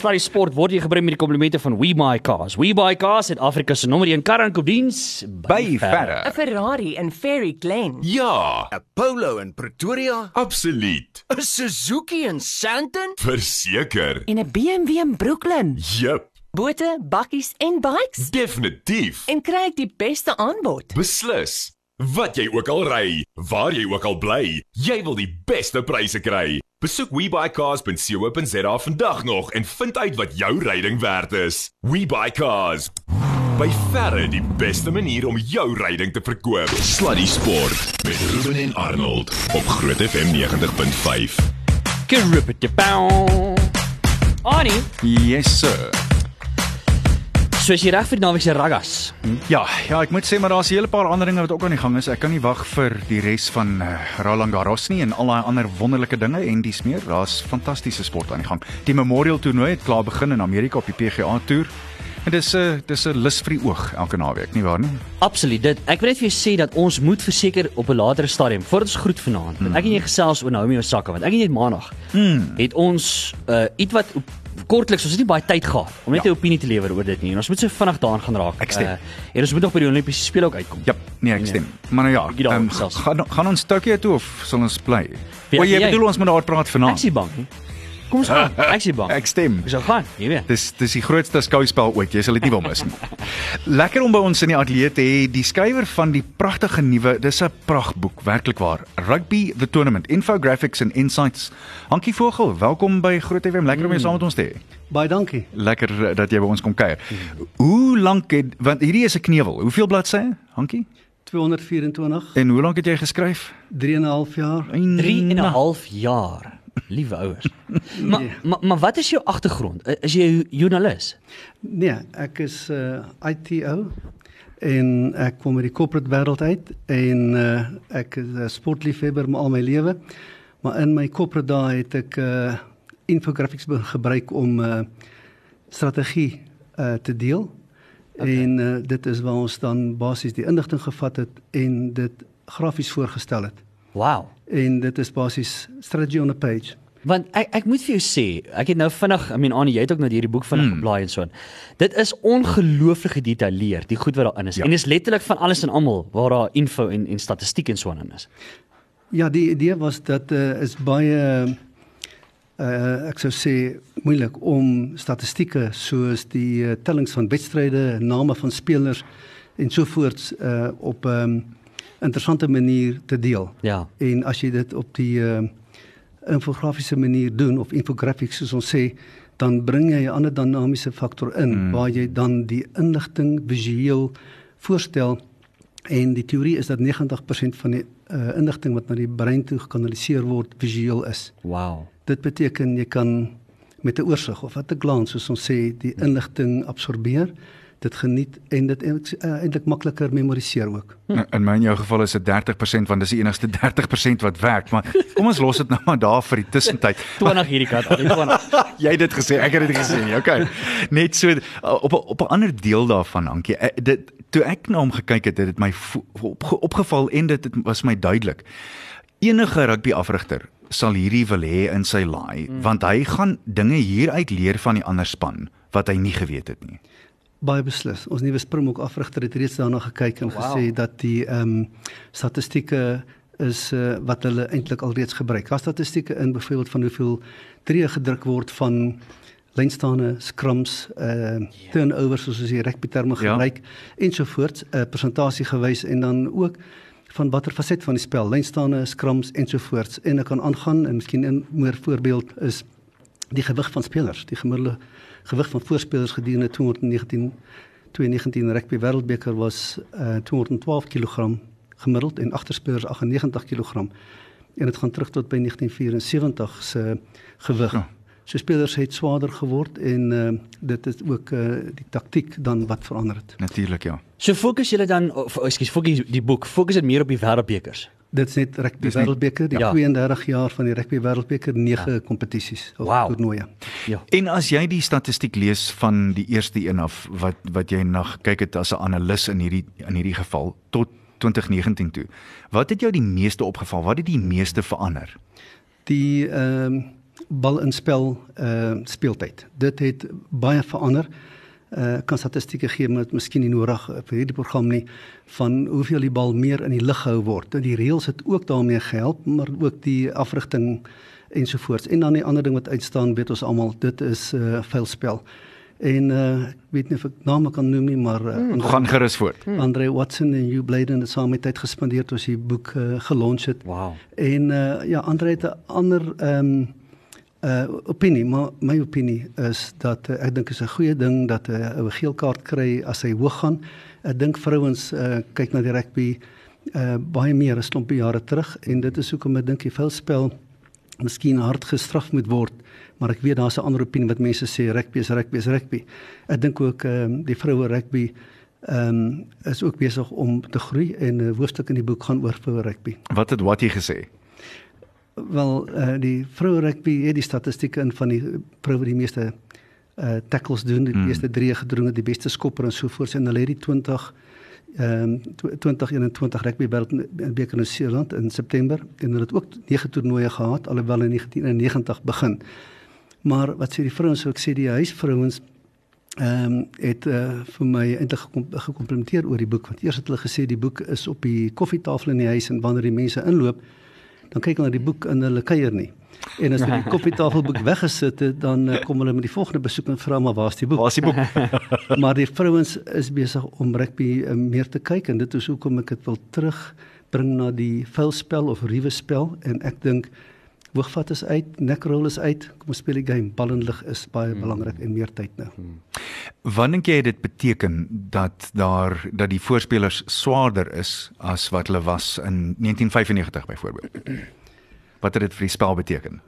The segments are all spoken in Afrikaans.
Sluddy Sport word hier gebring met die komplimente van WeBuyCars. WeBuyCars het Afrika se nommer 1 kar-aankoopdiens By verre. 'n Ferrari in Fairy Glen. Ja, 'n Polo in Pretoria, absoluut. 'n Suzuki in Sandton, Verseker. En 'n BMW in Brooklyn. Jep, Bote, bakkies en bikes. definitief. En kry ek die beste aanbod. Beslis. Wat jy ook al ry, waar jy ook al bly, jy wil die beste pryse kry. Besoek webuycars.co.za vandag nog en vind uit wat jou ryding werd is. WeBuyCars. By verre die beste manier om jou ryding te verkoop. Sluddy Sport met Ruben en Arnold op Groot FM 90.5. Gerupete-pow. Annie, Yes sir. Soos jy reg vir die naweek se raggas. Ja, ja, ek moet sê maar daar's 'n hele paar ander dinge wat ook aan die gang is. Ek kan nie wag vir die res van uh, Roland Garros nie en al daai ander wonderlike dinge en dis meer. Daar's fantastiese sport aan die gang. Die Memorial toernooi het klaar begin in Amerika op die PGA toer. En dis 'n dis 'n lus vir die oog elke naweek, nie waar nie? Absoluut. Dit ek wil net vir jou sê dat ons moet verseker op 'n latere stadium voor ons groet vanaand. Hmm. Ek en jy gesels oor Naomi Osaka want ek en jy maandag hmm. het ons uh ietwat kortliks ons het nie baie tyd gehad om net 'n Ja. opinie te lewer oor dit nie. En ons moet so vinnig daaraan gaan raak. Ek stem. Uh, en ons moet nog by die Olimpiese spele ook uitkom. Ja, nee, ek stem. Maar nou ja, daaroor um, gaan gaan ons Tokyo toe of sal ons bly? O, jy jy- bedoel ons moet daar praat Ek vanaand. sien bang. nie. Kom ons gaan. Ek sien bang. Ek stem. Ek sal gaan, jy weet. Dis dis die grootste skouspel ooit. Jy sal dit nie wil mis nie. Lekker om by ons in die ateljee te hê die skrywer van die pragtige nuwe, dis 'n pragtboek, werklik waar. Rugby the Tournament, Infographics and Insights. Hankie Vogel, welkom by Groot FM. Lekker om jou saam met ons te hê. Baie dankie. Lekker eh, dat jy by ons kom kuier. Hoe lank het want hierdie is 'n knewel. Hoeveel bladsye, Hankie? 224, En hoe lank het jy geskryf? 3 en 'n half jaar. 3 en 'n half jaar. Liewe ouers. maar, maar maar wat is jou agtergrond? I- Is jy 'n joernalis? Nee, ek is uh ITO en ek kom uit die corporate wêreld uit en uh ek is 'n sportliefhebber my al my lewe. Maar in my corporate dae het ek uh infographics be- gebruik om uh strategie uh te deel. Okay. En uh dit is waar ons dan basies die inligting gevat het en dit grafies voorgestel het. Wow. En dit is basies strategy on a page. Want ek ek moet vir jou sê, ek het nou vinnig, I mean Annie, jy het ook nou hierdie boek vinnig hmm. geblaai en so aan. Dit is ongelooflik gedetailleerd, die goed wat daarin is. Ja. En dis letterlik van alles en almal waar daar info en en statistiek en so aan in is. Ja, die idee was dat uh, is baie uh ek sou sê moeilik om statistieke soos die uh, tellings van wedstryde, name van spelers en so voorts uh op 'n um, interessante manier te deel. Ja. En as jy dit op die uh infografiese manier doen of infographics soos ons sê, dan bring jy 'n ander dinamiese faktor in mm. waar jy dan die inligting visueel voorstel en die teorie is dat 90% van die uh, inligting wat na die brein toe gekanaliseer word visueel is. Wow. Dit beteken jy kan met 'n oorsig of wat 'n glans soos ons sê die inligting absorbeer, dit geniet en dit uh, eintlik makliker memoriseer ook. In in my en jou geval is dit 30% want dis die enigste 30% wat werk, maar kom ons los dit nou maar daar vir die tussentyd. 20 hierdie kant, Annie 20. Jy het dit gesê, ek het dit gesê nie. Okay. Net so op 'n- op 'n ander deel daarvan, Ankie. eh, Dit toe ek na hom gekyk het, het dit my opge, opgeval en dit het, was my duidelik. Enige rugby afrigter sal hierdie wil hê in sy laai, mm. want hy gaan dinge hieruit leer van die ander span wat hy nie geweet het nie. Baie beslis. Ons nuwe Springbok afrigter het reeds daarna gekyk en wow. gesê dat die ehm um, statistieke is uh, wat hulle eintlik alreeds gebruik. Daar statistieke in byvoorbeeld van hoeveel tree gedruk word van lynstaande, scrums, uh turnovers soos ons die rugby terme Ja. gebruik ensovoorts, 'n uh, persentasie gewys en dan ook van watter faset van die spel, lynstaande, scrums ensovoorts en ek kan aangaan en miskien 'n meer voorbeeld is die gewig van spelers, die gemiddelde gewig van voorspelers gedurende 2019 2019 rugby wêreldbeker was uh, 212 kg gemiddeld en agterspelers 98 kg. En dit gaan terug tot by 1974 se gewig. Ja. So spelers het swaarder geword en uh, dit is ook uh, die taktiek dan wat verander het. Natuurlik ja. So fokus julle dan of ekskuus, fokus die boek, fokus dit meer op die wêreldbekers. Dit is net rugby wêreldbeker, die ja. ja. 32 jaar van die rugby wêreldbeker, 9 ja. kompetisies of Wauw. toernooie. Ja. En as jy die statistiek lees van die eerste een af wat wat jy na gekyk het as 'n analis in hierdie in hierdie geval tot 2019 toe. Wat het jou die meeste opgeval? Wat het die meeste verander? Die ehm um, bal in spel uh speeltyd. Dit het baie verander. Uh kan statistieke gee met miskien nie nodig vir hierdie program nie van hoeveel die bal meer in die lug gehou word. Die reëls het ook daarmee gehelp, maar ook die afrigting ensovoorts. En dan die ander ding wat uitstaan, weet ons almal, dit is uh veilspel. En uh ek weet nie of ek name kan noem nie, maar uh, Hmm. Gaan gerus voort. hmm. Andre Watson en Hugh Bladen het saam met tyd gespandeer toe sy boek uh, gelons het. Wow. En uh ja, Andre het 'n ander ehm um, uh opinie, maar my opinie is dat uh, ek dink is 'n goeie ding dat 'n uh, 'n geel kaart kry as hy hoog gaan. Ek dink vrouens uh kyk na die rugby uh baie meer as klompie jare terug en dit is hoekom ek dink die veldspel miskien hard gestraf moet word, maar ek weet daar's 'n ander opinie wat mense sê rugby is rugby is rugby. Ek dink ook ehm um, die vroue rugby ehm um, is ook besig om te groei en 'n uh, hoofstuk in die boek gaan oor vroue rugby. Wat het wat jy gesê? Wel uh, die vroue rugby het die statistieke in van die vroue die meeste uh tackles doen, die Mm. meeste drie gedroom het, die beste skopper en so voort en hulle het die 20 ehm um, 2021 rugby beker in Seeland in September en hulle het ook nege toernooie gehad alhoewel in 1990 begin. Maar wat sê die vrouens, ek sê die huisvrouens ehm um, het uh, vir my eintlik gekom, gekomplimenteer oor die boek want eers het hulle gesê die boek is op die koffietafel in die huis en wanneer die mense inloop dan kyk hulle na die boek en hulle kuier nie. En as hulle die koffietafelboek weggesit het, dan uh, kom hulle met die volgende besoek en vra maar waar's die boek? Waar's die boek? maar die vrouens is besig om rugby uh, meer te kyk en dit is hoekom ek dit wil terugbring na die vuilspel of ruwe spel en ek dink hoogvat is uit, nekrol is uit, kom ons speel die game. Bal en lig is baie hmm. belangrik en meer tyd nou. Hmm. Wat dink jy dit beteken dat daar dat die voorspelers swaarder is as wat hulle was in 1995 byvoorbeeld? Wat het dit vir die spel beteken?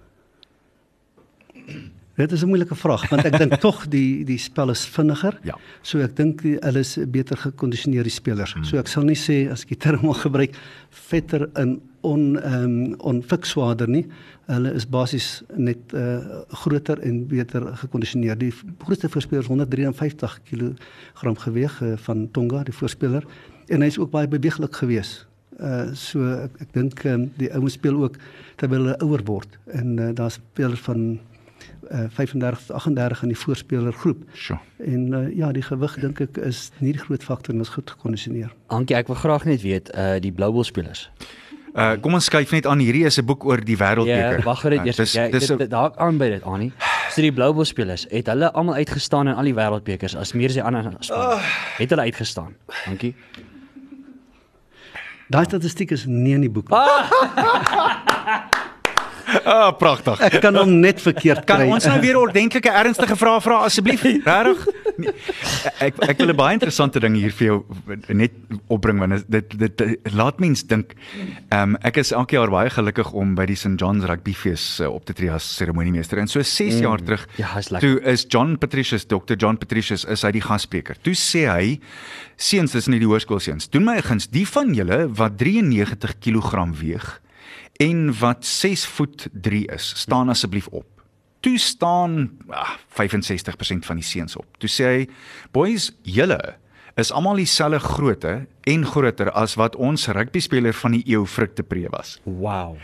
Dit is 'n moeilike vraag want ek dink tog die die spel is vinniger. Ja. So ek dink hulle is beter gekondisioneer die spelers. Hmm. So ek sal nie sê as ek die term mag gebruik vetter in on ehm um, onfikswaarder nie. Hulle is basies net uh groter en beter gekondisioneer. Die grootste voorspeler is 153 kg geweg uh, van Tonga, die voorspeler en hy is ook baie beweeglik geweest. Uh so ek, ek dink um, die ouens speel ook terwyl hulle ouer word en uh, daar's spelers van uh 35 38 in die voorspeler groep. Sjoe. En uh, ja, die gewig dink ek is nie die groot faktor en is goed gekondisioneer. Ankie, ek wil graag net weet uh die Blue Bulls spelers. Uh kom ons skuif net aan. Hierdie is 'n boek oor die wêreldbeker. Ja, wag net Uh, eers. dis- Jy dis dit, dit daar aan by dit Annie. So die Blue Bulls spelers, het hulle almal uitgestaan in al die wêreldbekers as meer as die ander spanne. Het hulle uitgestaan. Dankie. Daai statistiek is nie in die boek. nie. Ah, pragtig. Ek kan hom net verkeerd Kan kry. ons nou weer ordentlike ernstige vraag vra asseblief? Regtig? Nee, ek ek wil 'n baie interessante ding hier vir jou net opbring want dit dit, dit laat mens dink. Ehm um, ek is elke jaar baie gelukkig om by die St John's Rugbyfees uh, op te tree as seremoniemeester. En so 6 jaar terug, Ja, is lekker. toe is John Patricius, Dr John Patricius is hy die gasspreker. Toe sê hy: "Seuns, dis nie die hoërskoolseuns. Doen my 'n guns, die van julle wat 93 kg weeg en wat 6 voet 3 is, staan asseblief op." Toe staan ah, 65% van die seuns op. Toe sê hy: "Boys, julle is almal dieselfde grootte en groter as wat ons rugbyspeler van die eeu Frik de Pre was." Wow.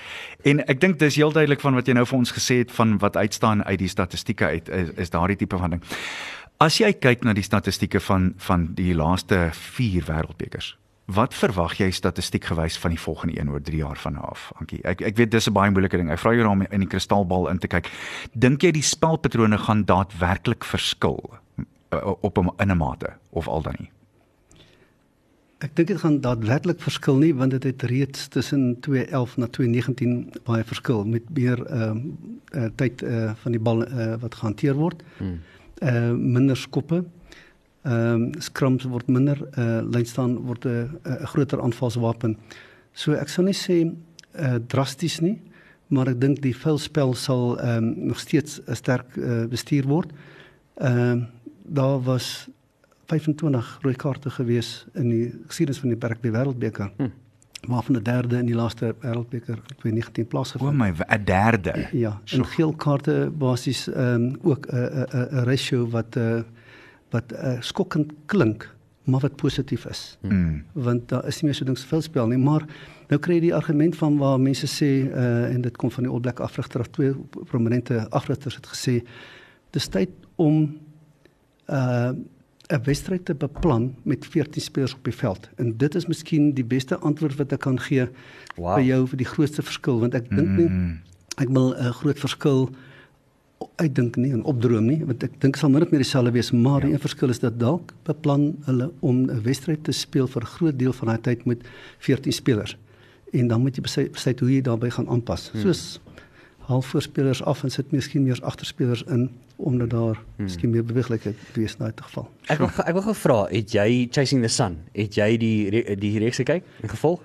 En ek dink dis heel duidelik van wat jy nou vir ons gesê het van wat uitstaan uit die statistieke uit is, is daardie tipe van ding. As jy kyk na die statistieke van van die laaste 4 wêreldbekers, wat verwag jy statistiek gewys van die volgende een oor 3 jaar van nou af? Ankie, ek ek weet dis 'n baie moeilike ding. Ek vra jou om in die kristalbal in te kyk. Dink jy die spelpatrone gaan daadwerklik verskil uh, op 'n in 'n mate of al dan nie? Ek dink dit gaan daadwerklik verskil nie want dit het reeds tussen 2011 na 2019 baie verskil met meer ehm um, uh, tyd uh, van die bal uh, wat gehanteer word. Hmm. Uh minder skoppe. Ehm um, scrums word minder, uh lyn staan word 'n uh, 'n groter aanvalswapen. So ek sou nie sê uh drasties nie, maar ek dink die veldspel sal ehm um, nog steeds sterk uh, bestuur word. Ehm uh, daar was 25 rooi kaarte gewees in die geskiedenis van die Rugby Wêreldbeker. Hm. Waarvan 'n derde in die laaste Wêreldbeker in 2019 O plaasgevind. my, 'n derde. Ja, en geel kaarte basies ehm um, ook 'n 'n 'n ratio wat uh, wat uh, skokkend klink, maar wat positief is. Mm. Want daar is nie meer so ding soveel spel nie, maar nou kry jy die argument van waar mense sê uh en dit kom van die All Black afrigter of twee prominente afrigters het gesê dis tyd om uh 'n wedstryd te beplan met 14 spelers op die veld. En dit is miskien die beste antwoord wat ek kan gee Wow. vir jou vir die grootste verskil want ek dink nie Mm. ek wil 'n groot verskil uitdink nie en opdroom nie want ek dink sal min of meer dieselfde wees maar ja. die een verskil is dat dalk beplan hulle om 'n wedstryd te speel vir 'n groot deel van daai tyd met 14 spelers en dan moet jy besluit, besluit hoe jy daarbey gaan aanpas hmm. soos half voorspelers af en sit miskien meer agterspelers in omdat daar hmm. miskien meer beweeglikheid wees in daai geval Ek wil ek wil gou vra, het jy Chasing the Sun? Het jy die die reeks gekyk en gevolg?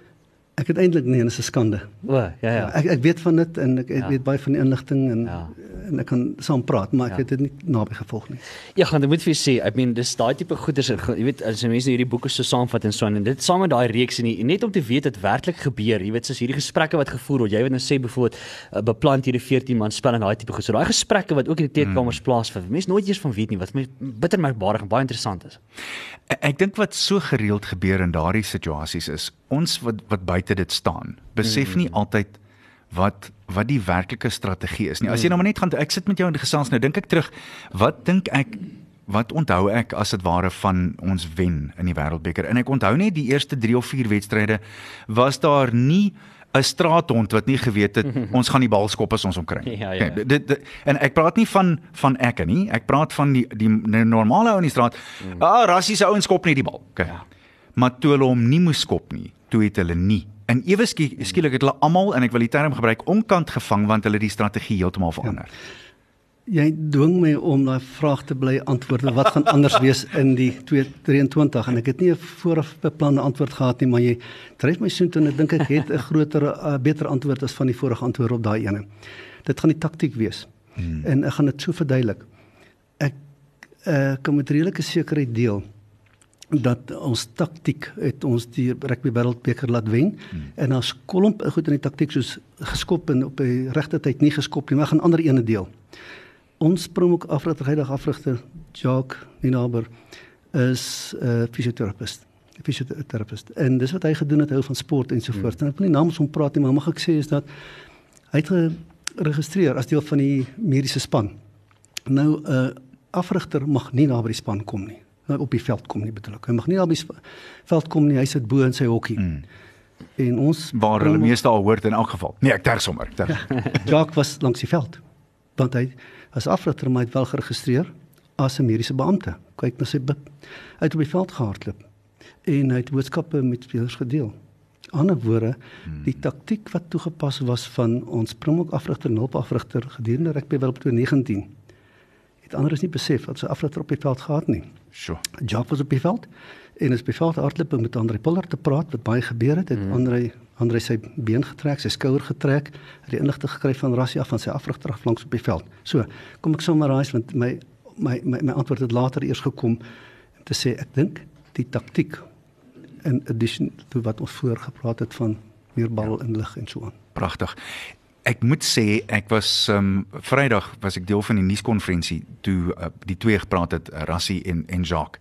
Ek het eintlik nie en dit is 'n skande O, ja ja. ek ek weet van dit en ek, ek Ja. weet baie van die inligting en Ja. en ek kan saam praat maar ek Ja. het dit nie naby gevolg nie Ja, gaan ek moet vir sê, ek meen dis daai tipe goeders, jy weet as mense hierdie boeke so saamvat en so aan en dit saam met daai reeks en die- net om te weet dit werklik gebeur, jy weet soos hierdie gesprekke wat gevoer word. Jy weet nou sê byvoorbeeld uh, beplant hierdie 14 man spel en daai tipe goed. So daai gesprekke wat ook in die teekamers plaasvind. Mense nooit eers van weet nie wat my bitter merkbaar en baie interessant is. Ek- Ek dink wat so gereeld gebeur in daardie situasies is ons wat wat buite dit staan, besef nie altyd wat wat die werklike strategie is nie. As jy nou maar net gaan ek sit met jou in die gesels nou dink ek terug, wat dink ek wat onthou ek as dit ware van ons wen in die wêreldbeker? En ek onthou net die eerste 3 of 4 wedstryde was daar nie 'n straathond wat nie geweet het ons gaan die bal skop as ons hom kry. Ja, ja. Okay, dit, dit en ek praat nie van van ekke nie. Ek praat van die die, die normale ou in die straat. Mm. Ah, rassiese ouens skop nie die bal. Okay. Ja. Maar toe hulle hom nie moes skop nie, toe het hulle nie. En ewe skie, skielik het hulle almal en ek wil die term gebruik onkant gevang want hulle die strategie heeltemal verander. Jy dwing my om daai vraag te bly antwoord. Wat gaan anders wees in die 2023? En ek het nie 'n vooraf beplande antwoord gehad nie, maar jy dryf my soontoe en ek dink ek het 'n groter uh, beter antwoord as van die vorige antwoord op daai ene. Dit gaan die taktiek wees. Hmm. En ek gaan dit so verduidelik. Ek uh, kan met redelike sekerheid deel dat ons taktiek het ons die rugby wêreldbeker laat wen hmm. en ons kolomp goed in die taktiek soos geskop en op die regte tyd nie geskop nie maar gaan ander ene deel. Ons promoek afrigter huidige afrigter Jacques Ninaber is 'n uh, fisioterapeut. 'n Fisioterapeut. En dis wat hy gedoen het, hou van sport en so voort. Hmm. En ek wil nie namens hom praat nie, maar mag ek sê is dat hy het geregistreer as deel van die mediese span. Nou 'n uh, afrigter mag nie naby die span kom nie. Nou op die veld kom nie bedoel ek. Hy mag nie naby die veld kom nie. Hy sit bo in sy hokkie. Mm. En ons Waar hulle meeste al hoort in elk geval. Nee, ek terg sommer. Ek terg. Jacques was langs die veld. Want hy as afrigter maar hy het wel geregistreer as 'n mediese beampte. Kyk na sy bib. Hy het op die veld gehardloop en hy het boodskappe met spelers gedeel. Ander woorde, hmm. die taktiek wat toegepas was van ons primok afrigter en hulp afrigter gedurende rugby wêreld 2019 het ander is nie besef dat sy afrigter op die veld gehad nie. Sjoe. Jacques was op die veld en is op die veld hardloop om met Andre Puller te praat wat baie gebeur het. Het mm. Andre Andre sy been getrek, sy skouer getrek, het die inligting gekry van Rassie af van sy afrigter af langs op die veld. So, kom ek summarize want my my my, my antwoord het later eers gekom om te sê ek dink die taktiek in addition to wat ons voor gepraat het van meer bal ja. in lig en so aan. Pragtig. Ek moet sê ek was um Vrydag was ek deel van die nuuskonferensie toe uh, die twee gepraat het uh, Rassie en en Jacques.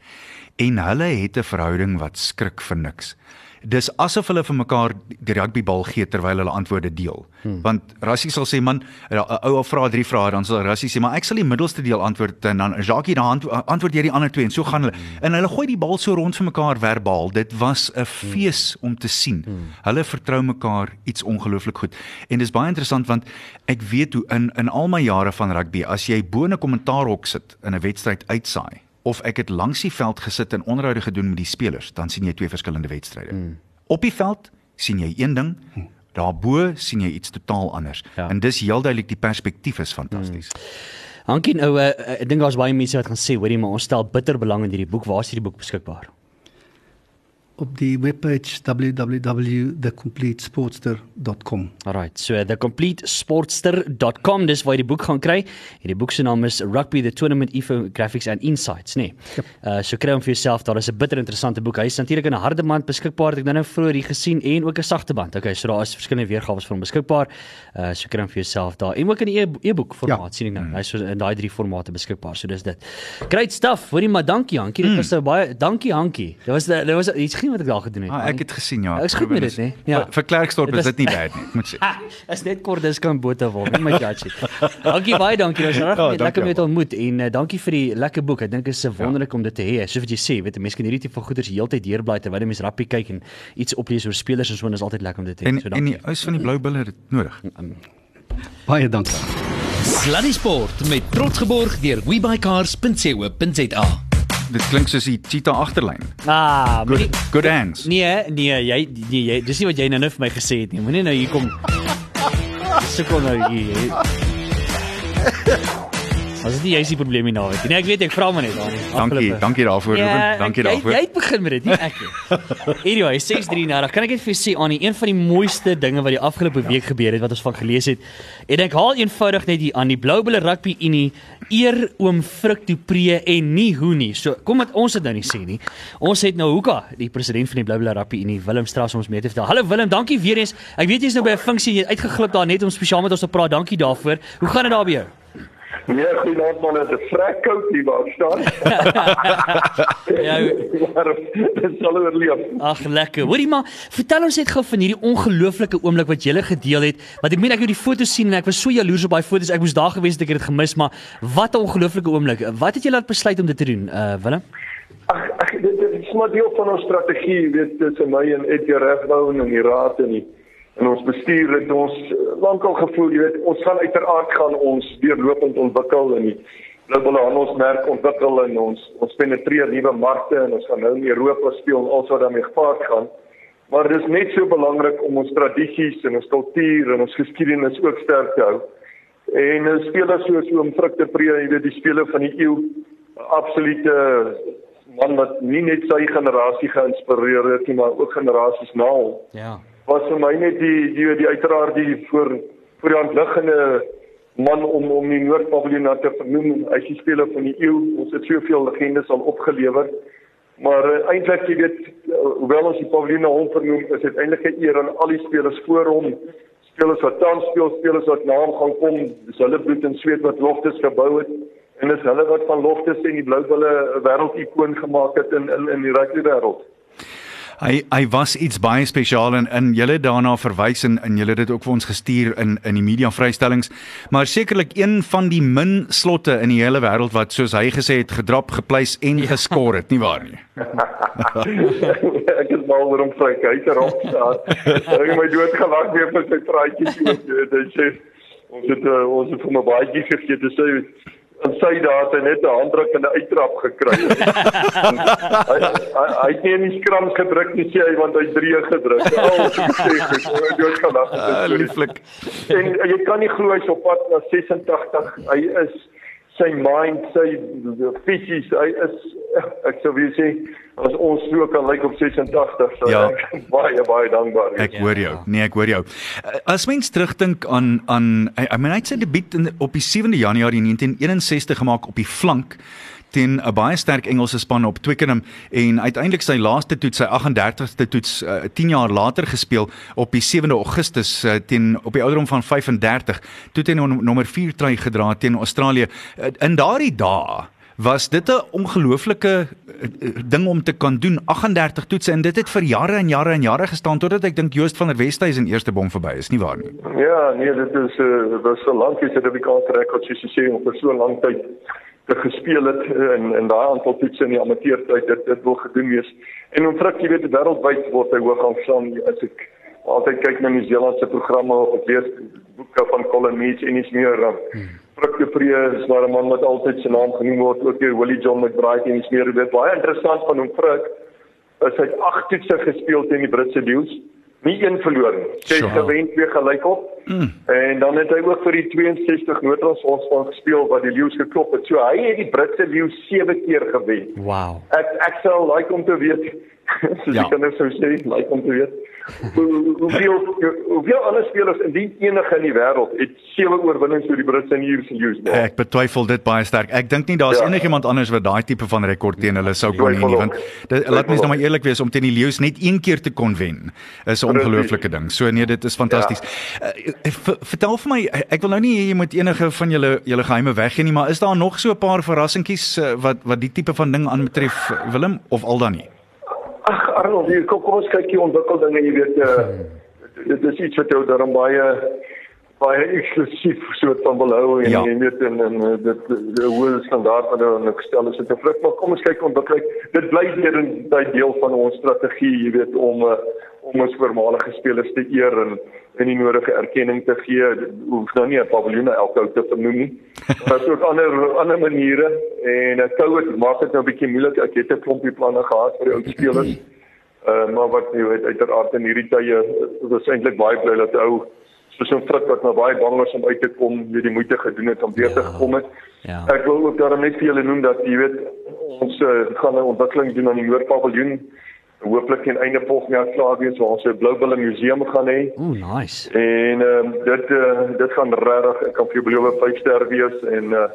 En hulle het 'n verhouding wat skrik vir niks. Dis asof hulle vir mekaar die rugbybal gee terwyl hulle antwoorde deel. Hmm. Want Rassie sal sê man, 'n ou vra drie vrae dan sal Rassie sê maar ek sal die middelste deel antwoord en dan Jacques dan antwoord jy die ander twee en so gaan hulle. Hmm. En hulle gooi die bal so rond vir mekaar verbaal. Dit was 'n fees om te sien. Hmm. Hulle vertrou mekaar iets ongelooflik goed. En dis baie interessant want ek weet hoe in in al my jare van rugby as jy bo 'n kommentaarhok sit in 'n wedstryd uitsaai of ek het langs die veld gesit en onderhoude gedoen met die spelers, dan sien jy twee verskillende wedstryde. Mm. Op die veld sien jy een ding, daarbo sien jy iets totaal anders. Ja. En dis heel duidelik die perspektief is fantasties. Mm. Hankie nou uh, ek dink daar's baie mense wat gaan sê hoorie maar ons stel bitter belang in hierdie boek. Waar is hierdie boek beskikbaar? Op die webpage www.thecompletesportster.com. Alright, so thecompletesportster.com dis waar jy die boek gaan kry. Hierdie boek se naam is Rugby the Tournament Infographics and Insights, nê. Nee. Yep. Uh so kry hom vir jouself. Daar is 'n bitter interessante boek. Hy is natuurlik in 'n harde band beskikbaar. Ek het nou vroeër hier gesien en ook 'n sagte band. Okay, so daar is verskillende weergawe van hom beskikbaar. Uh so kry hom vir jouself daar. En ook in 'n e-, e-boek formaat ja. sien ek nou. Hy's so in daai drie formate beskikbaar. So dis dit. Great stuff. Hoorie maar dankie Hankie. Dit mm. was nou baie dankie Hankie. Dit was dit was iets geen wat ek daar gedoen het. Ah, ek het gesien ja. Ek goed met dit, né? Ja. Vir Klerksdorp is dit nie bad nie, moet sê. Is net kort dis kan bote word, nie my judge. Dankie baie, dankie. Ons reg met lekker met ontmoet en uh, dankie vir die lekker boek. Ek dink dit is se wonderlik ja. om dit te hê. Soos wat jy sê, weet 'n mens kan hierdie tipe goeders heeltyd deurbly terwyl 'n mens rappie kyk en iets oplees oor spelers en so en is altyd lekker om dit te hê. So dankie. En die huis van die blou bulle het nodig. Um, baie dankie. Sluddy Sport met trots geborg deur webycars.co.za dit klink soos die cheetah agterlyn. Ah, good, good hands. Nee, nee, jy nee, jy dis nie wat jy nou net vir my gesê het nie. Moenie nou hier kom. Sukkel nou hier. Was dit jy is die probleem hier nou? Nee, ek weet ek vra maar net dan. Dankie, dankie daarvoor, ja, Ruben. Dankie daarvoor. Jy, jy het begin met dit, nie ek nie. Anyway, 6:33. Kan ek net vir sê aan een van die mooiste dinge wat die afgelope week gebeur het wat ons van gelees het. En ek haal eenvoudig net hier aan die Blou Bulle Rugby Unie eer oom Frik Du Pre en nie hoe nie. So kom met ons dit nou nie sê nie. Ons het nou Hoeka, die president van die Blou Bulle Rugby Unie, Willem Strauss ons mee te vertel. Hallo Willem, dankie weer eens. Ek weet jy's nou by 'n funksie, jy het uitgeglip daar net om spesiaal met ons te praat. Dankie daarvoor. Hoe gaan dit daar by jou? Nee, goeienaand man, dit is vrek koud hier waar staan. ja, dit sal oorleef. Ag, lekker. Hoorie maar, vertel ons net gou van hierdie ongelooflike oomblik wat jy gele gedeel het. Want ek meen ek het die foto's sien en ek was so jaloers op daai foto's. Ek moes daar gewees het, ek het dit gemis, maar wat 'n ongelooflike oomblik. Wat het jy laat besluit om dit te doen, uh Willem? Ag, ag dit, dit is maar deel van ons strategie, weet tussen my en Edgar Refbou en die raad en die en ons bestuur het ons eh, lankal gevoel, jy weet, ons gaan uiteraard gaan ons deurlopend ontwikkel en die globale handelsmerk ontwikkel en ons ons penetreer nuwe markte en ons gaan nou in Europa speel en alles wat daarmee gepaard gaan. Maar dit is net so belangrik om ons tradisies en ons kultuur en ons geskiedenis ook sterk te hou. En uh, spelers soos oom Frikte Pre, jy weet, die speler van die eeu, absolute man wat nie net sy generasie geïnspireer het nie, maar ook generasies na hom. Ja was vir my net die die die uiteraard die voor voor die hand liggende man om om die Noord-Paviljoen te vernoem. Hy is die speler van die eeu. Ons het soveel legendes al opgelewer. Maar uh, eintlik jy weet uh, hoewel ons die paviljoen hom vernoem, is dit eintlik 'n eer aan al die spelers voor hom. Spelers wat tans speel, spelers wat na hom gaan kom, dis hulle bloed en sweet wat loftes gebou het en dis hulle wat van loftes en die blou bulle 'n wêreldikoon gemaak het in in in die rugby wêreld. Hy hy was iets baie spesiaal en in julle daarna verwys en in julle dit ook vir ons gestuur in in die media vrystellings. Maar sekerlik een van die min slotte in die hele wêreld wat soos hy gesê het gedrap, gepleis en ja. geskor het, nie waar nie? ek is mal oor hom sy kyker op. Hy het my dood gelag weer vir sy praatjies. Hy sê ons het uh, ons het vir my baie gegee te sê en sy daar het net 'n handdruk en 'n uittrap gekry. hy hy hy het nie in die skram gedruk nie sê hy want hy drie gedruk. Al het dood gelag. Lieflik. En jy kan nie glo hy's op pad na 86. Hy is sy mind, sy fisies, hy is ek sou wil sê as ons so kan lyk op 86, so ja. ek baie baie dankbaar. Ek hoor jou. Nee, ek hoor jou. As mens terugdink aan aan I mean hy het sy debuut in, op die 7de Januarie 1961 gemaak op die flank teen 'n baie sterk Engelse span op Twickenham en uiteindelik sy laaste toets, sy 38ste toets uh, 10 jaar later gespeel op die 7de Augustus uh, teen op die ouderdom van 35 toe hy nommer 4 try gedra teen Australië. Uh, in daardie dae was dit 'n ongelooflike ding om te kan doen 38 toetse en dit het vir jare en jare en jare gestaan totdat ek dink Joost van der Westhuizen eerste bom verby is nie waar nie Ja nee dit is uh, was so lank is dit op die kaart rekord soos jy sê vir so lank tyd te gespeel het in in daai aantal toetse in die amateurtyd dit dit wil gedoen wees. En om frik jy weet wêreldwyd word hy hoog aangesien as ek altyd kyk na die Nieu-Seelandse programme of lees boeke van Colin Meach en iets meer dan hmm. Frik de Vree is maar 'n man wat altyd sy naam genoem word ook deur Willie John McBride en iets meer dit baie interessant van hom Frik is hy het 8 toetse gespeel teen die Britse Lions nie een verloor nie. Sy het gewen twee gelyk op. Mm. En dan het hy ook vir die 62 Noordrans ons van gespeel wat die Lions geklop het. So hy het die Britse Lions 7 keer gewen. Wow. Ek ek sou like om te weet Soos Ja. die kinders sou sê, like om te weet. Hoe- Hoeveel hoeveel ander spelers indien enige in die wêreld het sewe oorwinnings oor die Britse en die Ierse Youths. Ek betwyfel dit baie sterk. Ek dink nie daar's Ja. enigiemand anders wat daai tipe van rekord teen hulle sou kon hê nie, want dit, laat mens nou maar eerlik wees om teen die leeu's net een keer te kon wen is 'n ongelooflike ding. So nee, dit is fantasties. Uh, v- vertel vir my, ek wil nou nie hê jy moet enige van julle julle geheime weggee nie, maar is daar nog so 'n paar verrassingkies uh, wat wat die tipe van ding aanbetref Willem of al dan nie? Ag Arnold, hier kom kom ons kyk die ontwikkeldinge, jy weet uh, dit is iets wat jou daarom baie baie eksklusief soort van wil hou en Ja. jy weet en en uh, dit die hoë standaard wat hulle gestel is, dit is vrug, maar kom ons kyk ontwikkeling. Dit bly weer 'n baie deel van ons strategie, jy weet om uh, om ons voormalige spelers te eer en en die nodige erkenning te gee. Dit hoef nou nie 'n paviljoen na elke ou te vernoem nie. Daar's ook ander ander maniere en uh, COVID maak dit nou 'n bietjie moeilik. Ek het 'n klompie planne gehad vir die ou spelers. Uh, maar wat jy weet uiteraard in hierdie tye was eintlik baie bly dat ou soos 'n frik wat nou baie bang was om uit te kom, weer die moeite gedoen het om weer te gekom het. Ja. Ek wil ook daarom net vir julle noem dat jy weet ons uh, gaan 'n ontwikkeling doen aan die Noordpaviljoen. Hooplik teen einde volgende jaar klaar wees waar ons 'n Bloubulle museum gaan hê. Ooh, nice. En ehm um, dit uh, dit gaan regtig ek kan vir jou beloof 5 ster wees en uh,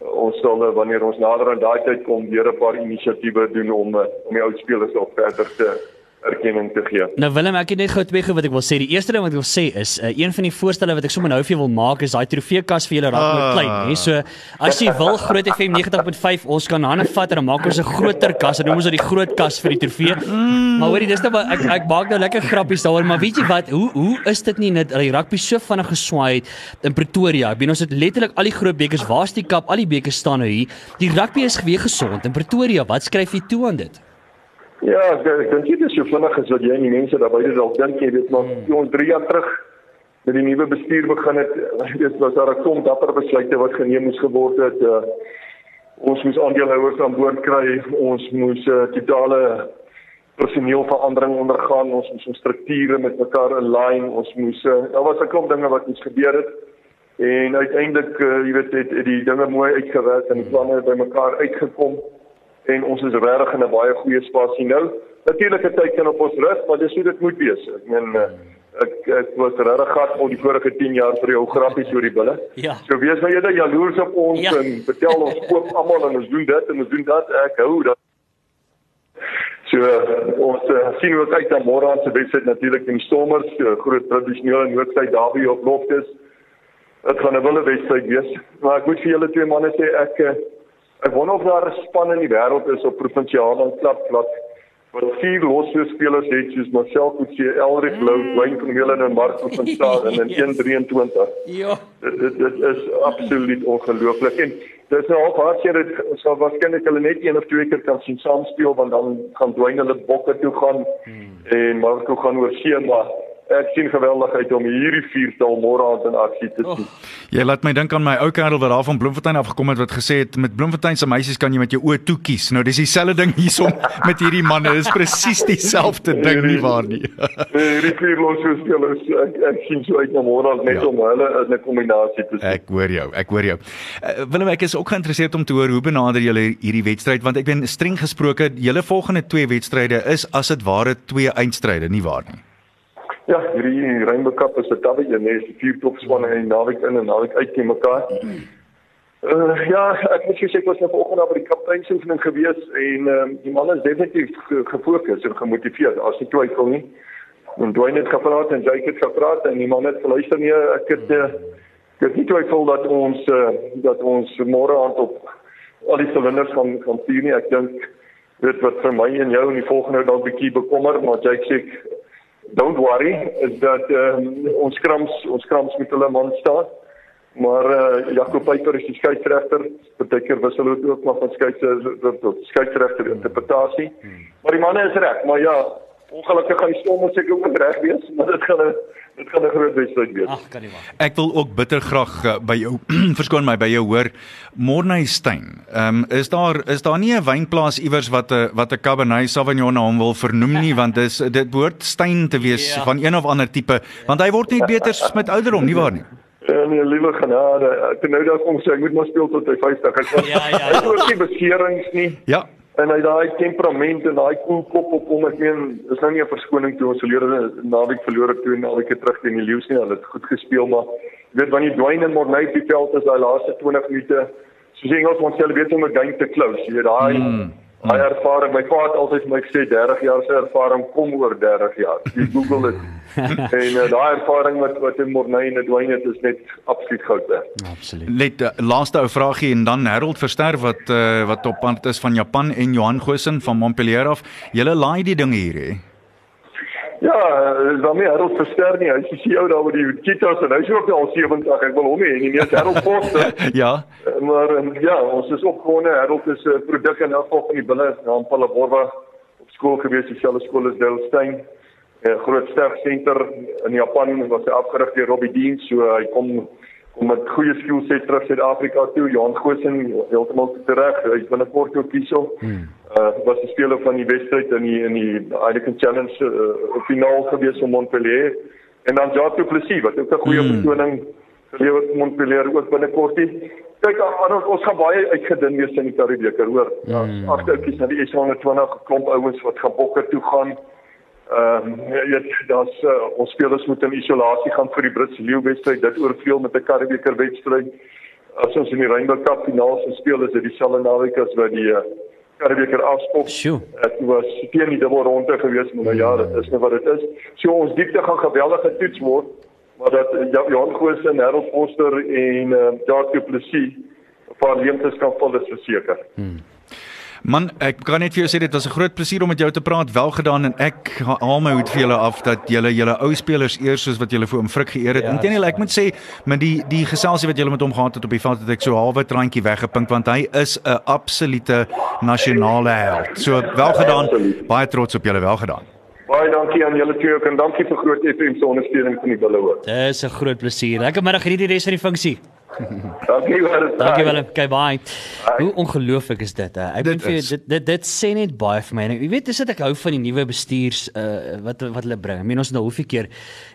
ons sal wanneer ons nader aan daai tyd kom weer 'n paar inisiatiewe doen om uh, om die oud spelers op verder te erkenning te gee. Nou Willem, ek het net gou twee goed wat ek wil sê. Die eerste ding wat ek wil sê is, uh, een van die voorstelle wat ek sommer nou vir jou wil maak is daai trofeekas vir julle raak met Ah. klein, hè. So as jy wil Groot FM 90.5, ons kan hande vat en dan maak ons 'n groter kas en noem ons dit die groot kas vir die trofee. Maar hoorie, dis nou maar- ek ek maak nou lekker grappies daaroor, maar weet jy wat? Hoe hoe is dit nie net dat die rugby so vinnig geswaai het in Pretoria? Ek bedoel ons het letterlik al die groot bekers, waar's die kap? Al die bekers staan nou hier. Die rugby is weer gesond in Pretoria. Wat skryf jy toe aan dit? Ja, ek, ek dink dit is so vinnig as wat jy en die mense daar buite dalk dink jy weet maar toe ons 3 jaar terug met die nuwe bestuur begin het, dit was daar 'n klomp dapper besluite wat geneem moes geword het. Uh, ons moes aandeelhouers aan boord kry, ons moes uh, totale personeelverandering ondergaan, ons moes ons strukture met mekaar align, ons moes uh, daar was 'n klomp dinge wat ons gebeur het. En uiteindelik, uh, jy weet, het, het die dinge mooi uitgewerk en die planne bymekaar uitgekom en ons is regtig in 'n baie goeie spasie nou. Natuurlik het tyd kan op ons rus, maar dis hoe dit moet wees. Ek meen uh, ek ek was regtig gat al die vorige 10 jaar vir jou grappies oor die bulle. Ja. So wees nou eerder jaloers op ons Ja. en vertel ons koop almal en ons doen dit en ons doen dat. Ek hou dat So uh, ons uh, sien ook uit na môre aan se wedstryd natuurlik in Stormers, uh, groot tradisionele Noordsyd derby op Loftus. Dit gaan 'n wille wedstryd wees. Maar ek moet vir julle twee manne sê ek uh, ek wonder of daar 'n span in die wêreld is op provinsiale en klapvlak wat vier losse spelers het soos Marcel Coetzee, Elric Lou, Wayne van Wielen en Marco van Staden in 123. Ja. Dit dit, dit is absoluut ongelooflik en dis nou al hartseer dit sal waarskynlik hulle net een of twee keer kan sien saam speel want dan gaan Dwayne hulle bokke toe gaan hmm. en Marco gaan oor see maar ek sien geweldigheid om hierdie viertal môre aand in aksie te sien. Oh. Jy laat my dink aan my ou kerel wat daar van Bloemfontein af gekom het wat gesê het met Bloemfontein se meisies kan jy met jou oë toe kies. Nou dis dieselfde ding hiersom met hierdie manne. Dis presies dieselfde ding nie waar nie. Hierdie vier losse spelers ek, ek sien so uit na môre aand net Ja. om hulle in 'n kombinasie te sien. Ek hoor jou. Ek hoor jou. Uh, Willem ek is ook geïnteresseerd om te hoor hoe benader julle hierdie wedstryd want ek ben streng gesproke julle volgende twee wedstryde is as dit ware twee eindstryde nie waar nie. Ja, hierdie Rainbow Cup is 'n tabbie en dis vier topspanne en naweek in en naweek uit teen mekaar. Uh, ja, ek moet sê ek was nou vanoggend op die kapteinsoefening gewees en ehm uh, die manne is definitief ge- gefokus en gemotiveerd, as jy twyfel nie. En Dwayne het gepraat en Jake het gepraat en die manne het geluister nie. Ek het uh, ek het nie twyfel dat ons uh, dat ons môre aand op al die silinders gaan gaan vuur nie. Ek dink dit wat vir my en jou in die volgende dalk bietjie bekommer, maar Jake sê don't worry is dat um, ons skrams ons skrams met hulle man staan. Maar uh, Jacob Pieper is die skeieregter. Partykeer wissel hulle ook maar van skeieregter tot skeieregter interpretasie. Maar die manne is reg, maar ja, ongelukkig gaan die storm seker ook reg wees, maar dit gaan 'n dit gaan 'n groot wedstryd wees. Ag, kan nie wag. Ek wil ook bitter graag uh, by jou verskoon my by jou hoor Morneystein. Ehm um, is daar is daar nie 'n wynplaas iewers wat 'n wat 'n Cabernet Sauvignon na hom wil vernoem nie want dis dit behoort Stein te wees Ja. van een of ander tipe want hy word net beter met ouderdom nie waar nie. Ja, nee, liewe genade. Ek het nou daar kom sê ek moet maar speel tot hy 50 is. Ja, ja, ja. Ek hoor nie beserings nie. Ja. En hy daai temperament en daai koel kop op hom ek meen is nou nie 'n verskoning toe ons verlede naweek verloor het toe en naweek terug teen die Lions nie hulle het goed gespeel maar jy weet wanneer Dwayne en Morney op die veld is daai laaste 20 minute soos Engels ons sê weet om 'n game te close jy weet daai mm. Hy ervaring, my pa het altyd vir my gesê 30 jaar se ervaring kom oor 30 jaar. Jy Google dit. en uh, daai ervaring wat wat in Dwayne het is net absoluut goud werd. Absoluut. Net uh, laaste ou vraagie en dan Harold Verster wat uh, wat op pad is van Japan en Johan Gosen van Montpellier af. Julle laai die dinge hier hè. Ja, dan nie Harold Verster nie. Hy is die ou daar met die cheetahs en hy is ook al 70. Ek wil hom nie hê nie. Dis Harold Foster. ja. Maar um, ja, ons is opgewonde. Harold is 'n uh, produk in elk geval van die bulle in Palaborwa op skool gewees, dieselfde skool as Delstein. 'n groot sterk senter in Japan was hy afgerig deur Robbie Dean, so hy kom kom met goeie skill set terug Suid-Afrika toe. Johan Gosen heeltemal terug. Hy's binnekort ook hierso. Hmm. Uh was die speler van die wedstryd in die in die Heineken Challenge uh, finaal gewees in Montpellier. En dan Jacques Plessis wat ook 'n goeie hmm. vertoning gelewer het Montpellier ook binnekort hier. Kyk, ons ons gaan baie uitgedin wees in die Karibeker, hoor. Ja, hmm. agtertjies na die S120 klomp ouens wat gaan bokke toe gaan. Ehm um, jy weet daar's uh, ons spelers moet in isolasie gaan vir die Britse leeu wedstryd dit oorvleuel met 'n Karibeker wedstryd. As ons in die Rainbow Cup finaal se speel is dit dieselfde naweek as wat die uh, Karibeker afskop. Dit was teen die dubbel ronde gewees maar nou ja, dit is net wat dit is. So ons diepte gaan geweldig getoets word, maar dat uh, Johan Goosen, Harold Foster en uh, Jacques Plessis 'n paar leemtes kan vul is verseker. Hmm. Man, ek kan net vir jou sê dit was 'n groot plesier om met jou te praat. Welgedaan en ek haal my hoed vir julle af dat julle julle ou spelers eers soos wat julle vir hom frik geëer het. Ja, Inteendeel, ek moet sê met die die geselsie wat julle met hom gehad het op die veld het ek so halwe randjie weggepink want hy is 'n absolute nasionale held. So welgedaan. Baie trots op julle welgedaan. Baie dankie aan julle twee en dankie vir groot FM se ondersteuning van die Bulle ook. Dis 'n groot plesier. Lekker middag geniet die res van die funksie. Dankie wel. Dankie wel. Okay, bye. Hoe ongelooflik is dit? Ek dink vir dit dit dit sê net baie vir my. Jy weet, dis dit ek hou van die nuwe bestuurs uh wat wat hulle bring. Ek meen ons nou hoeveel keer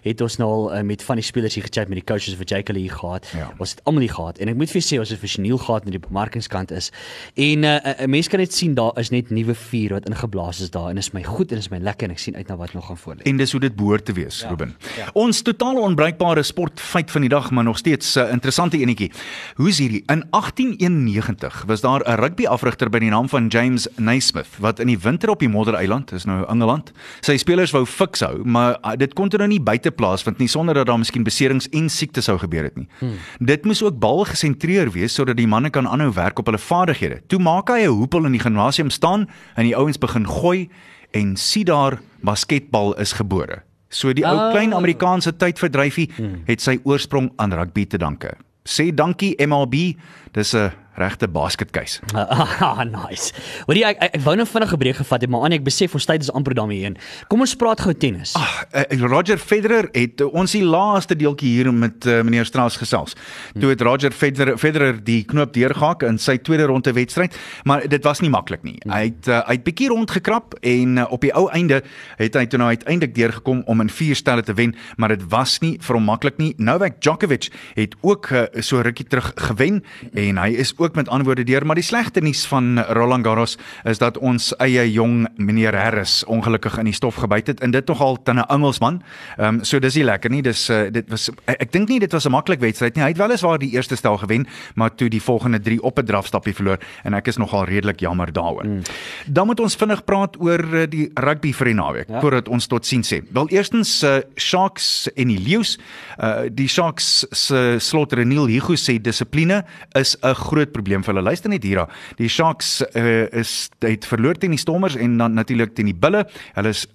het ons nou al uh, met van die spelers hier gechat met die coaches wat Jake hier gehad. Ja. Ons het almal hier gehad en ek moet vir julle sê ons het professioneel gehad met die bemarkingskant is. En 'n uh, mens kan net sien daar is net nuwe vuur wat ingeblaas is daar en is my goed en is my lekker en ek sien uit na wat nog gaan voor lê. En dis hoe dit behoort te wees, ja. Ruben. Ja. Ons totaal onbruikbare sportfeit van die dag, maar nog steeds 'n uh, interessante enetjie. Hoe is hierdie? In 1891 was daar 'n rugbyafrigter by die naam van James Naismith wat in die winter op die Moddereiland, is nou Engeland, sy spelers wou fiks hou, maar ah, dit kon toe nou nie buite plaas want nie sonder dat daar miskien beserings en siektes sou gebeur het nie. Hmm. Dit moes ook bal gesentreer wees sodat die manne kan aanhou werk op hulle vaardighede. Toe maak hy 'n hoepel in die gimnasium staan en die ouens begin gooi en sien daar basketbal is gebore. So die ou klein ah. Amerikaanse tydverdryfie hmm. het sy oorsprong aan rugby te danke sê dankie MLB. Dis 'n regte basketkeis. Ah, nice. Wat ek, ek ek wou nou vinnig 'n breek gevat het, maar aan ek besef ons tyd is amper daarmee heen. Kom ons praat gou tennis. Ag, uh, Roger Federer het uh, ons die laaste deeltjie hier met uh, meneer Strauss gesels. Toe het Roger Federer Federer die knoop deurgehak in sy tweede ronde wedstryd, maar dit was nie maklik nie. Hmm. Hy het uh, hy het bietjie rondgekrap en uh, op die ou einde het hy toe nou uiteindelik deurgekom om in vier stelle te wen, maar dit was nie vir hom maklik nie. Novak Djokovic het ook uh, so rukkie terug gewen en hy is ook met antwoorde deur, maar die slegte nuus van Roland Garros is dat ons eie jong meneer Harris ongelukkig in die stof gebyt het en dit nogal ten 'n Engelsman. Ehm um, so dis nie lekker nie. Dis uh, dit was ek, ek dink nie dit was 'n maklik wedstryd nie. Hy het weliswaar die eerste stel gewen, maar toe die volgende 3 op 'n drafstappie verloor en ek is nogal redelik jammer daaroor. Mm. Dan moet ons vinnig praat oor uh, die rugby vir die naweek ja. voordat ons tot sien sê. Wel eerstens uh, Sharks en die Leeu's. Uh, die Sharks se slot Reniel Hugo sê dissipline is 'n groot probleem vir hulle. Luister net hier. Die Sharks uh, is het verloor teen die Stormers en dan natuurlik teen die Bulle. Hulle is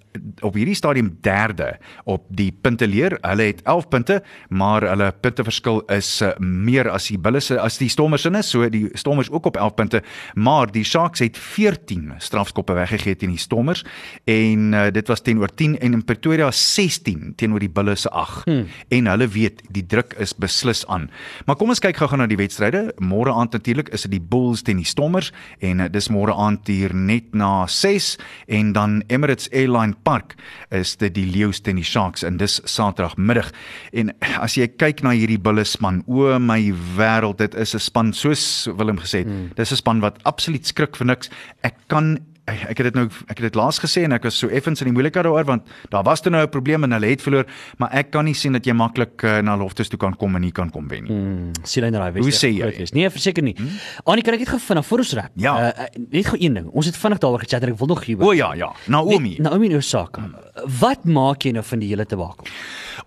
op hierdie stadium derde op die punteleer. Hulle het 11 punte, maar hulle punteverskil is uh, meer as die Bulle se as die Stormers is. So die Stormers ook op 11 punte, maar die Sharks het 14 strafskoppe weggegee teen die Stormers en uh, dit was teenoor 10 en in Pretoria 16 teenoor die Bulle se 8. Hmm. En hulle weet die druk is beslis aan. Maar kom ons kyk gou-gou na die wedstryde. Môre aand natuurlik is dit die Bulls teen die Stormers en uh, dis môre aand hier net na 6 en dan Emirates Airline Park is dit die Leeu's teen die Sharks en dis Saterdagmiddag. En as jy kyk na hierdie Bulle span, o my wêreld, dit is 'n span soos Willem gesê het. Hmm. Dis 'n span wat absoluut skrik vir niks. Ek kan ek het dit nou ek het dit laas gesê en ek was so effens in die moeilikheid daaroor want daar was toe nou 'n probleem en hulle het verloor, maar ek kan nie sien dat jy maklik uh, na loftes toe kan kom en nie kan kom wen nie. Hmm, sien hy Hoe sê jy? Nee, verseker nie. Hmm? Annie, kan ek net gou vinnig voor ons rap? Ja. Uh, net gou een ding. Ons het vinnig daaroor gechat en ek wil nog hier. O ja, ja. Naomi. Nee, Naomi in Osaka. Wat maak jy nou van die hele debakel?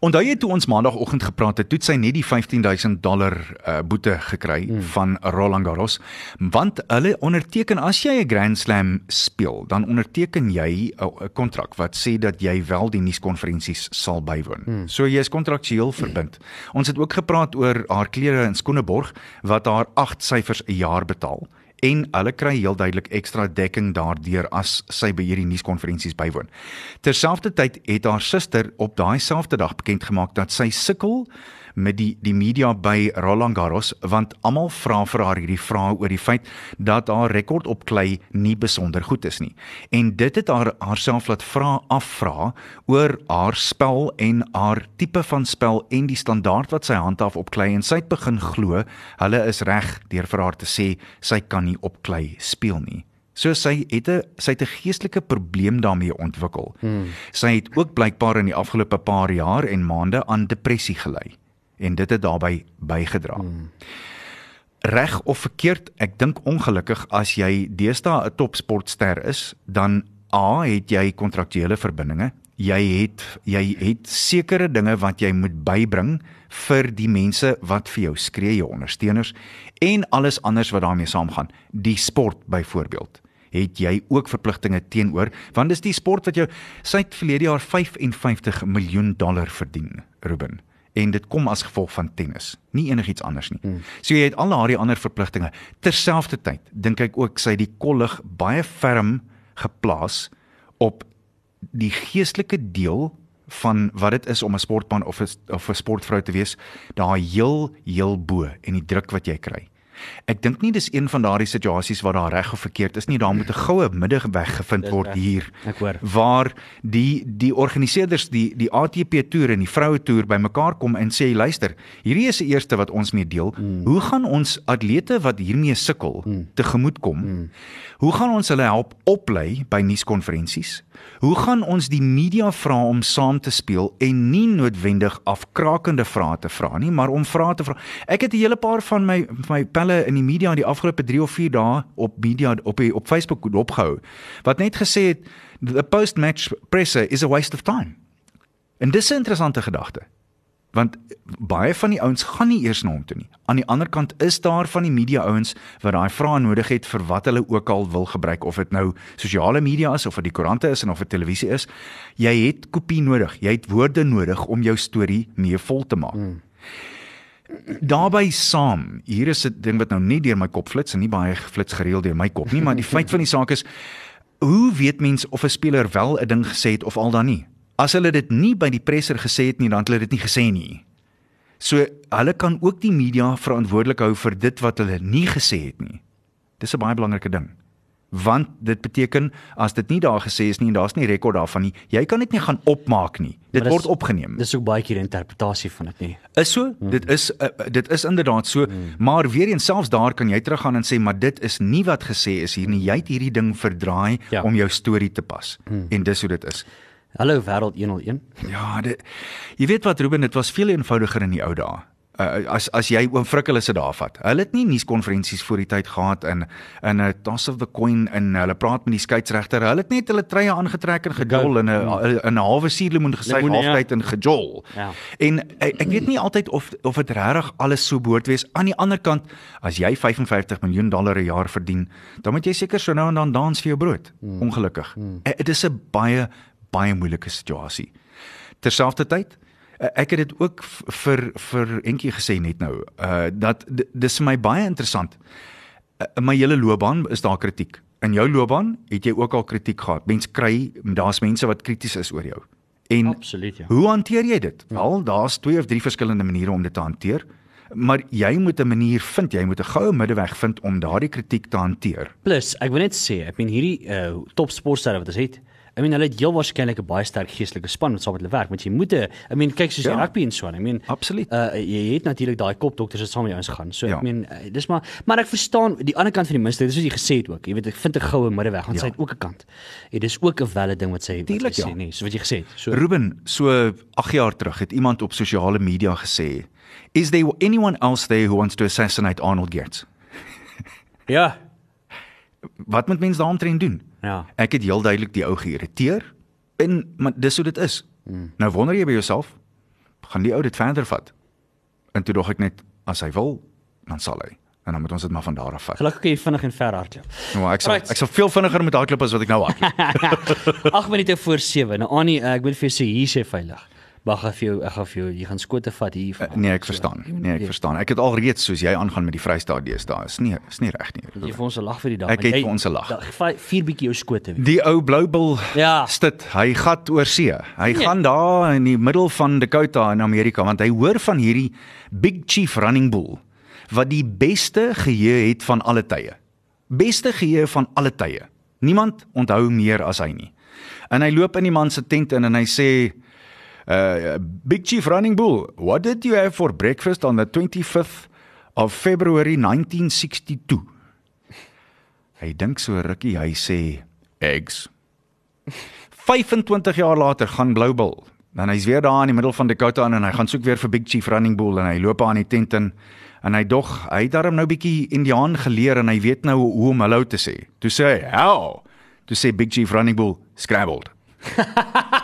Onthou jy toe ons maandagooggend gepraat het, toe sy net die 15000 dollar uh, boete gekry hmm. van Roland Garros, want hulle onderteken as jy 'n Grand Slam speel, dan onderteken jy 'n kontrak wat sê dat jy wel die nuuskonferensies sal bywoon. Hmm. So jy is kontraktueel verbind. Hmm. Ons het ook gepraat oor haar klere en skoeneborg wat haar 8 syfers 'n jaar betaal en hulle kry heel duidelik ekstra dekking daardeur as sy by hierdie nuuskonferensies bywoon. Terselfdertyd het haar suster op daai selfde dag bekend gemaak dat sy sukkel met die die media by Roland Garros want almal vra vir haar hierdie vrae oor die feit dat haar rekord op klei nie besonder goed is nie. En dit het haar haarself laat vra afvra oor haar spel en haar tipe van spel en die standaard wat sy handhaaf op klei en sy het begin glo hulle is reg deur vir haar te sê sy kan nie op klei speel nie. So sy het 'n sy het 'n geestelike probleem daarmee ontwikkel. Hmm. Sy het ook blykbaar in die afgelope paar jaar en maande aan depressie gely en dit het daarbey bygedra. Hmm. Reg of verkeerd, ek dink ongelukkig as jy deesdae 'n topsportster is, dan A het jy kontraktuele verbindinge. Jy het jy het sekere dinge wat jy moet bybring vir die mense wat vir jou skree, jou ondersteuners en alles anders wat daarmee saamgaan. Die sport byvoorbeeld het jy ook verpligtinge teenoor want dis die sport wat jou sy het verlede jaar 55 miljoen dollar verdien Ruben en dit kom as gevolg van tennis, nie enigiets anders nie. Hmm. So jy het al daardie ander verpligtinge. Terselfdertyd dink ek ook sy die kollig baie ferm geplaas op die geestelike deel van wat dit is om 'n sportman of 'n of 'n sportvrou te wees, daai heel heel bo en die druk wat jy kry. Ek dink nie dis een van daardie situasies waar daar reg of verkeerd is nie, daar moet 'n goue middelweg gevind word hier. Ek hoor. Waar die die organiseerders die die ATP toer en die vroue toer bymekaar kom en sê luister, hierdie is die eerste wat ons mee deel. Mm. Hoe gaan ons atlete wat hiermee sukkel mm. tegemoetkom? Mm. Hoe gaan ons hulle help oplei by nuuskonferensies? Hoe gaan ons die media vra om saam te speel en nie noodwendig afkrakende vrae te vra nie, maar om vrae te vra. Ek het 'n hele paar van my my pelle in die media in die afgelope 3 of 4 dae op media op die, op Facebook opgehou wat net gesê het the post match presser is a waste of time. En dis 'n interessante gedagte. Want baie van die ouens gaan nie eers na hom toe nie. Aan die ander kant is daar van die media ouens wat daai vrae nodig het vir wat hulle ook al wil gebruik of dit nou sosiale media is of dit die koerante is en of dit televisie is. Jy het kopie nodig. Jy het woorde nodig om jou storie mee vol te maak. Hmm. Daarby saam, hier is 'n ding wat nou nie deur my kop flits en nie baie flits gereeld deur my kop nie, maar die feit van die saak is hoe weet mens of 'n speler wel 'n ding gesê het of al dan nie? As hulle dit nie by die presser gesê het nie, dan het hulle dit nie gesê nie. So hulle kan ook die media verantwoordelik hou vir dit wat hulle nie gesê het nie. Dis 'n baie belangrike ding want dit beteken as dit nie daar gesê is nie en daar's nie rekord daarvan nie, jy kan dit nie gaan opmaak nie. Dit word opgeneem. Dis ook baie keer interpretasie van dit nie. Is so? Hmm. Dit is uh, dit is inderdaad so, hmm. maar weer eens selfs daar kan jy teruggaan en sê maar dit is nie wat gesê is hier nie. Jy het hierdie ding verdraai ja. om jou storie te pas. Hmm. En dis hoe dit is. Hallo wêreld 101. Ja, dit jy weet wat Ruben, dit was veel eenvoudiger in die ou dae uh, as as jy oom Frikkel is dit daar vat. Hulle het nie nuuskonferensies voor die tyd gehad in in 'n toss of the coin en hulle praat met die skeieregter. Hulle het net hulle treie aangetrek en gejol in 'n mm. in 'n halwe suurlemoen gesê halftyd ja. en gejol. Ja. En ek, ek weet nie altyd of of dit regtig alles so behoort wees. Aan die ander kant, as jy 55 miljoen dollar 'n jaar verdien, dan moet jy seker so nou en dan dans vir jou brood. Mm. Ongelukkig. Mm. Dit is 'n baie baie moeilike situasie. Terselfdertyd Eh, ek het dit ook vir vir entjie gesê net nou uh dat dis vir my baie interessant. Uh, my hele loopbaan is daar kritiek. In jou loopbaan het jy ook al kritiek gehad. Mense kry daar's mense wat krities is oor jou. En Absoluut ja. Hoe hanteer jy dit? Ja. Wel, daar's twee of drie verskillende maniere om dit te hanteer. maar jy moet 'n manier vind, jy moet 'n goue middeweg vind om daardie kritiek te hanteer. Plus, ek wil net sê, ek meen hierdie uh, top sportsterre wat ons het, I mean hulle het heel waarskynlik 'n baie sterk geestelike span wat saam met hulle werk, want jy moet 'n I mean kyk soos Ja. ja. rugby en so aan. I mean Absoluut. Uh, jy het natuurlik daai kopdokters wat saam met jou ons gaan. So Ja. ek meen uh, dis maar maar ek verstaan die ander kant van die dis soos jy gesê het ook. Jy weet ek vind 'n goue middeweg, want Ja. sy het ook 'n kant. En dis ook 'n welle ding wat sy wat Tuurlik, sy ja. sê, nee, so wat jy gesê het. So Ruben, so 8 jaar terug het iemand op sosiale media gesê, "Is there anyone else there who wants to assassinate Arnold Geertz?" ja. Wat moet mens daaromtrent doen? Ja. Ek het heel duidelik die ou geïrriteer en maar dis hoe dit is. Hmm. Nou wonder jy by jouself, gaan die ou dit verder vat? En toe dog ek net as hy wil, dan sal hy. En dan moet ons dit maar van daar af vat. Gelukkig kan jy vinnig en ver hardloop. Nou, ek sal Right. ek sal veel vinniger met hardloop as wat ek nou hardloop. 8 minute voor 7. Nou Annie, ek moet vir jou sê hier sê veilig. Ek gaan vir jou ek gaan vir jou jy gaan skote vat hier van. nee, ek verstaan. Nee, ek verstaan. Ek het al reeds soos jy aangaan met die Vrystaat deesdae. Is nie is nie reg nie. Jy vir ons 'n lag vir die dag. Ek het jy- vir ons 'n lag. Vier bietjie jou skote weer. Die ou Bloubil Ja. stit, hy gat oor see. Hy Nee. gaan daar in die middel van Dakota in Amerika want hy hoor van hierdie Big Chief Running Bull wat die beste geheue het van alle tye. Beste geheue van alle tye. Niemand onthou meer as hy nie. En hy loop in die man se tent in en hy sê uh Big Chief Running Bull, what did you have for breakfast on the 25th of February 1962? Hy dink so rukkie, hy sê eggs. 25 jaar later gaan Bloubil. Dan hy's weer daar in die middel van Dakota in en hy gaan soek weer vir Big Chief Running Bull en hy loop aan die tent in en hy dog hy het darm nou bietjie Indiaan geleer en hy weet nou hoe om hallo te sê. Toe sê hy, "How?" Toe sê Big Chief Running Bull, "Scrambled."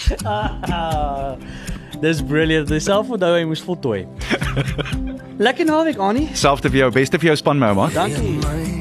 Dis brilliant. Dis self onthou hy moes voltooi. Lekker naweek Annie. Selfs te vir jou, beste vir jou span, my man. Dankie.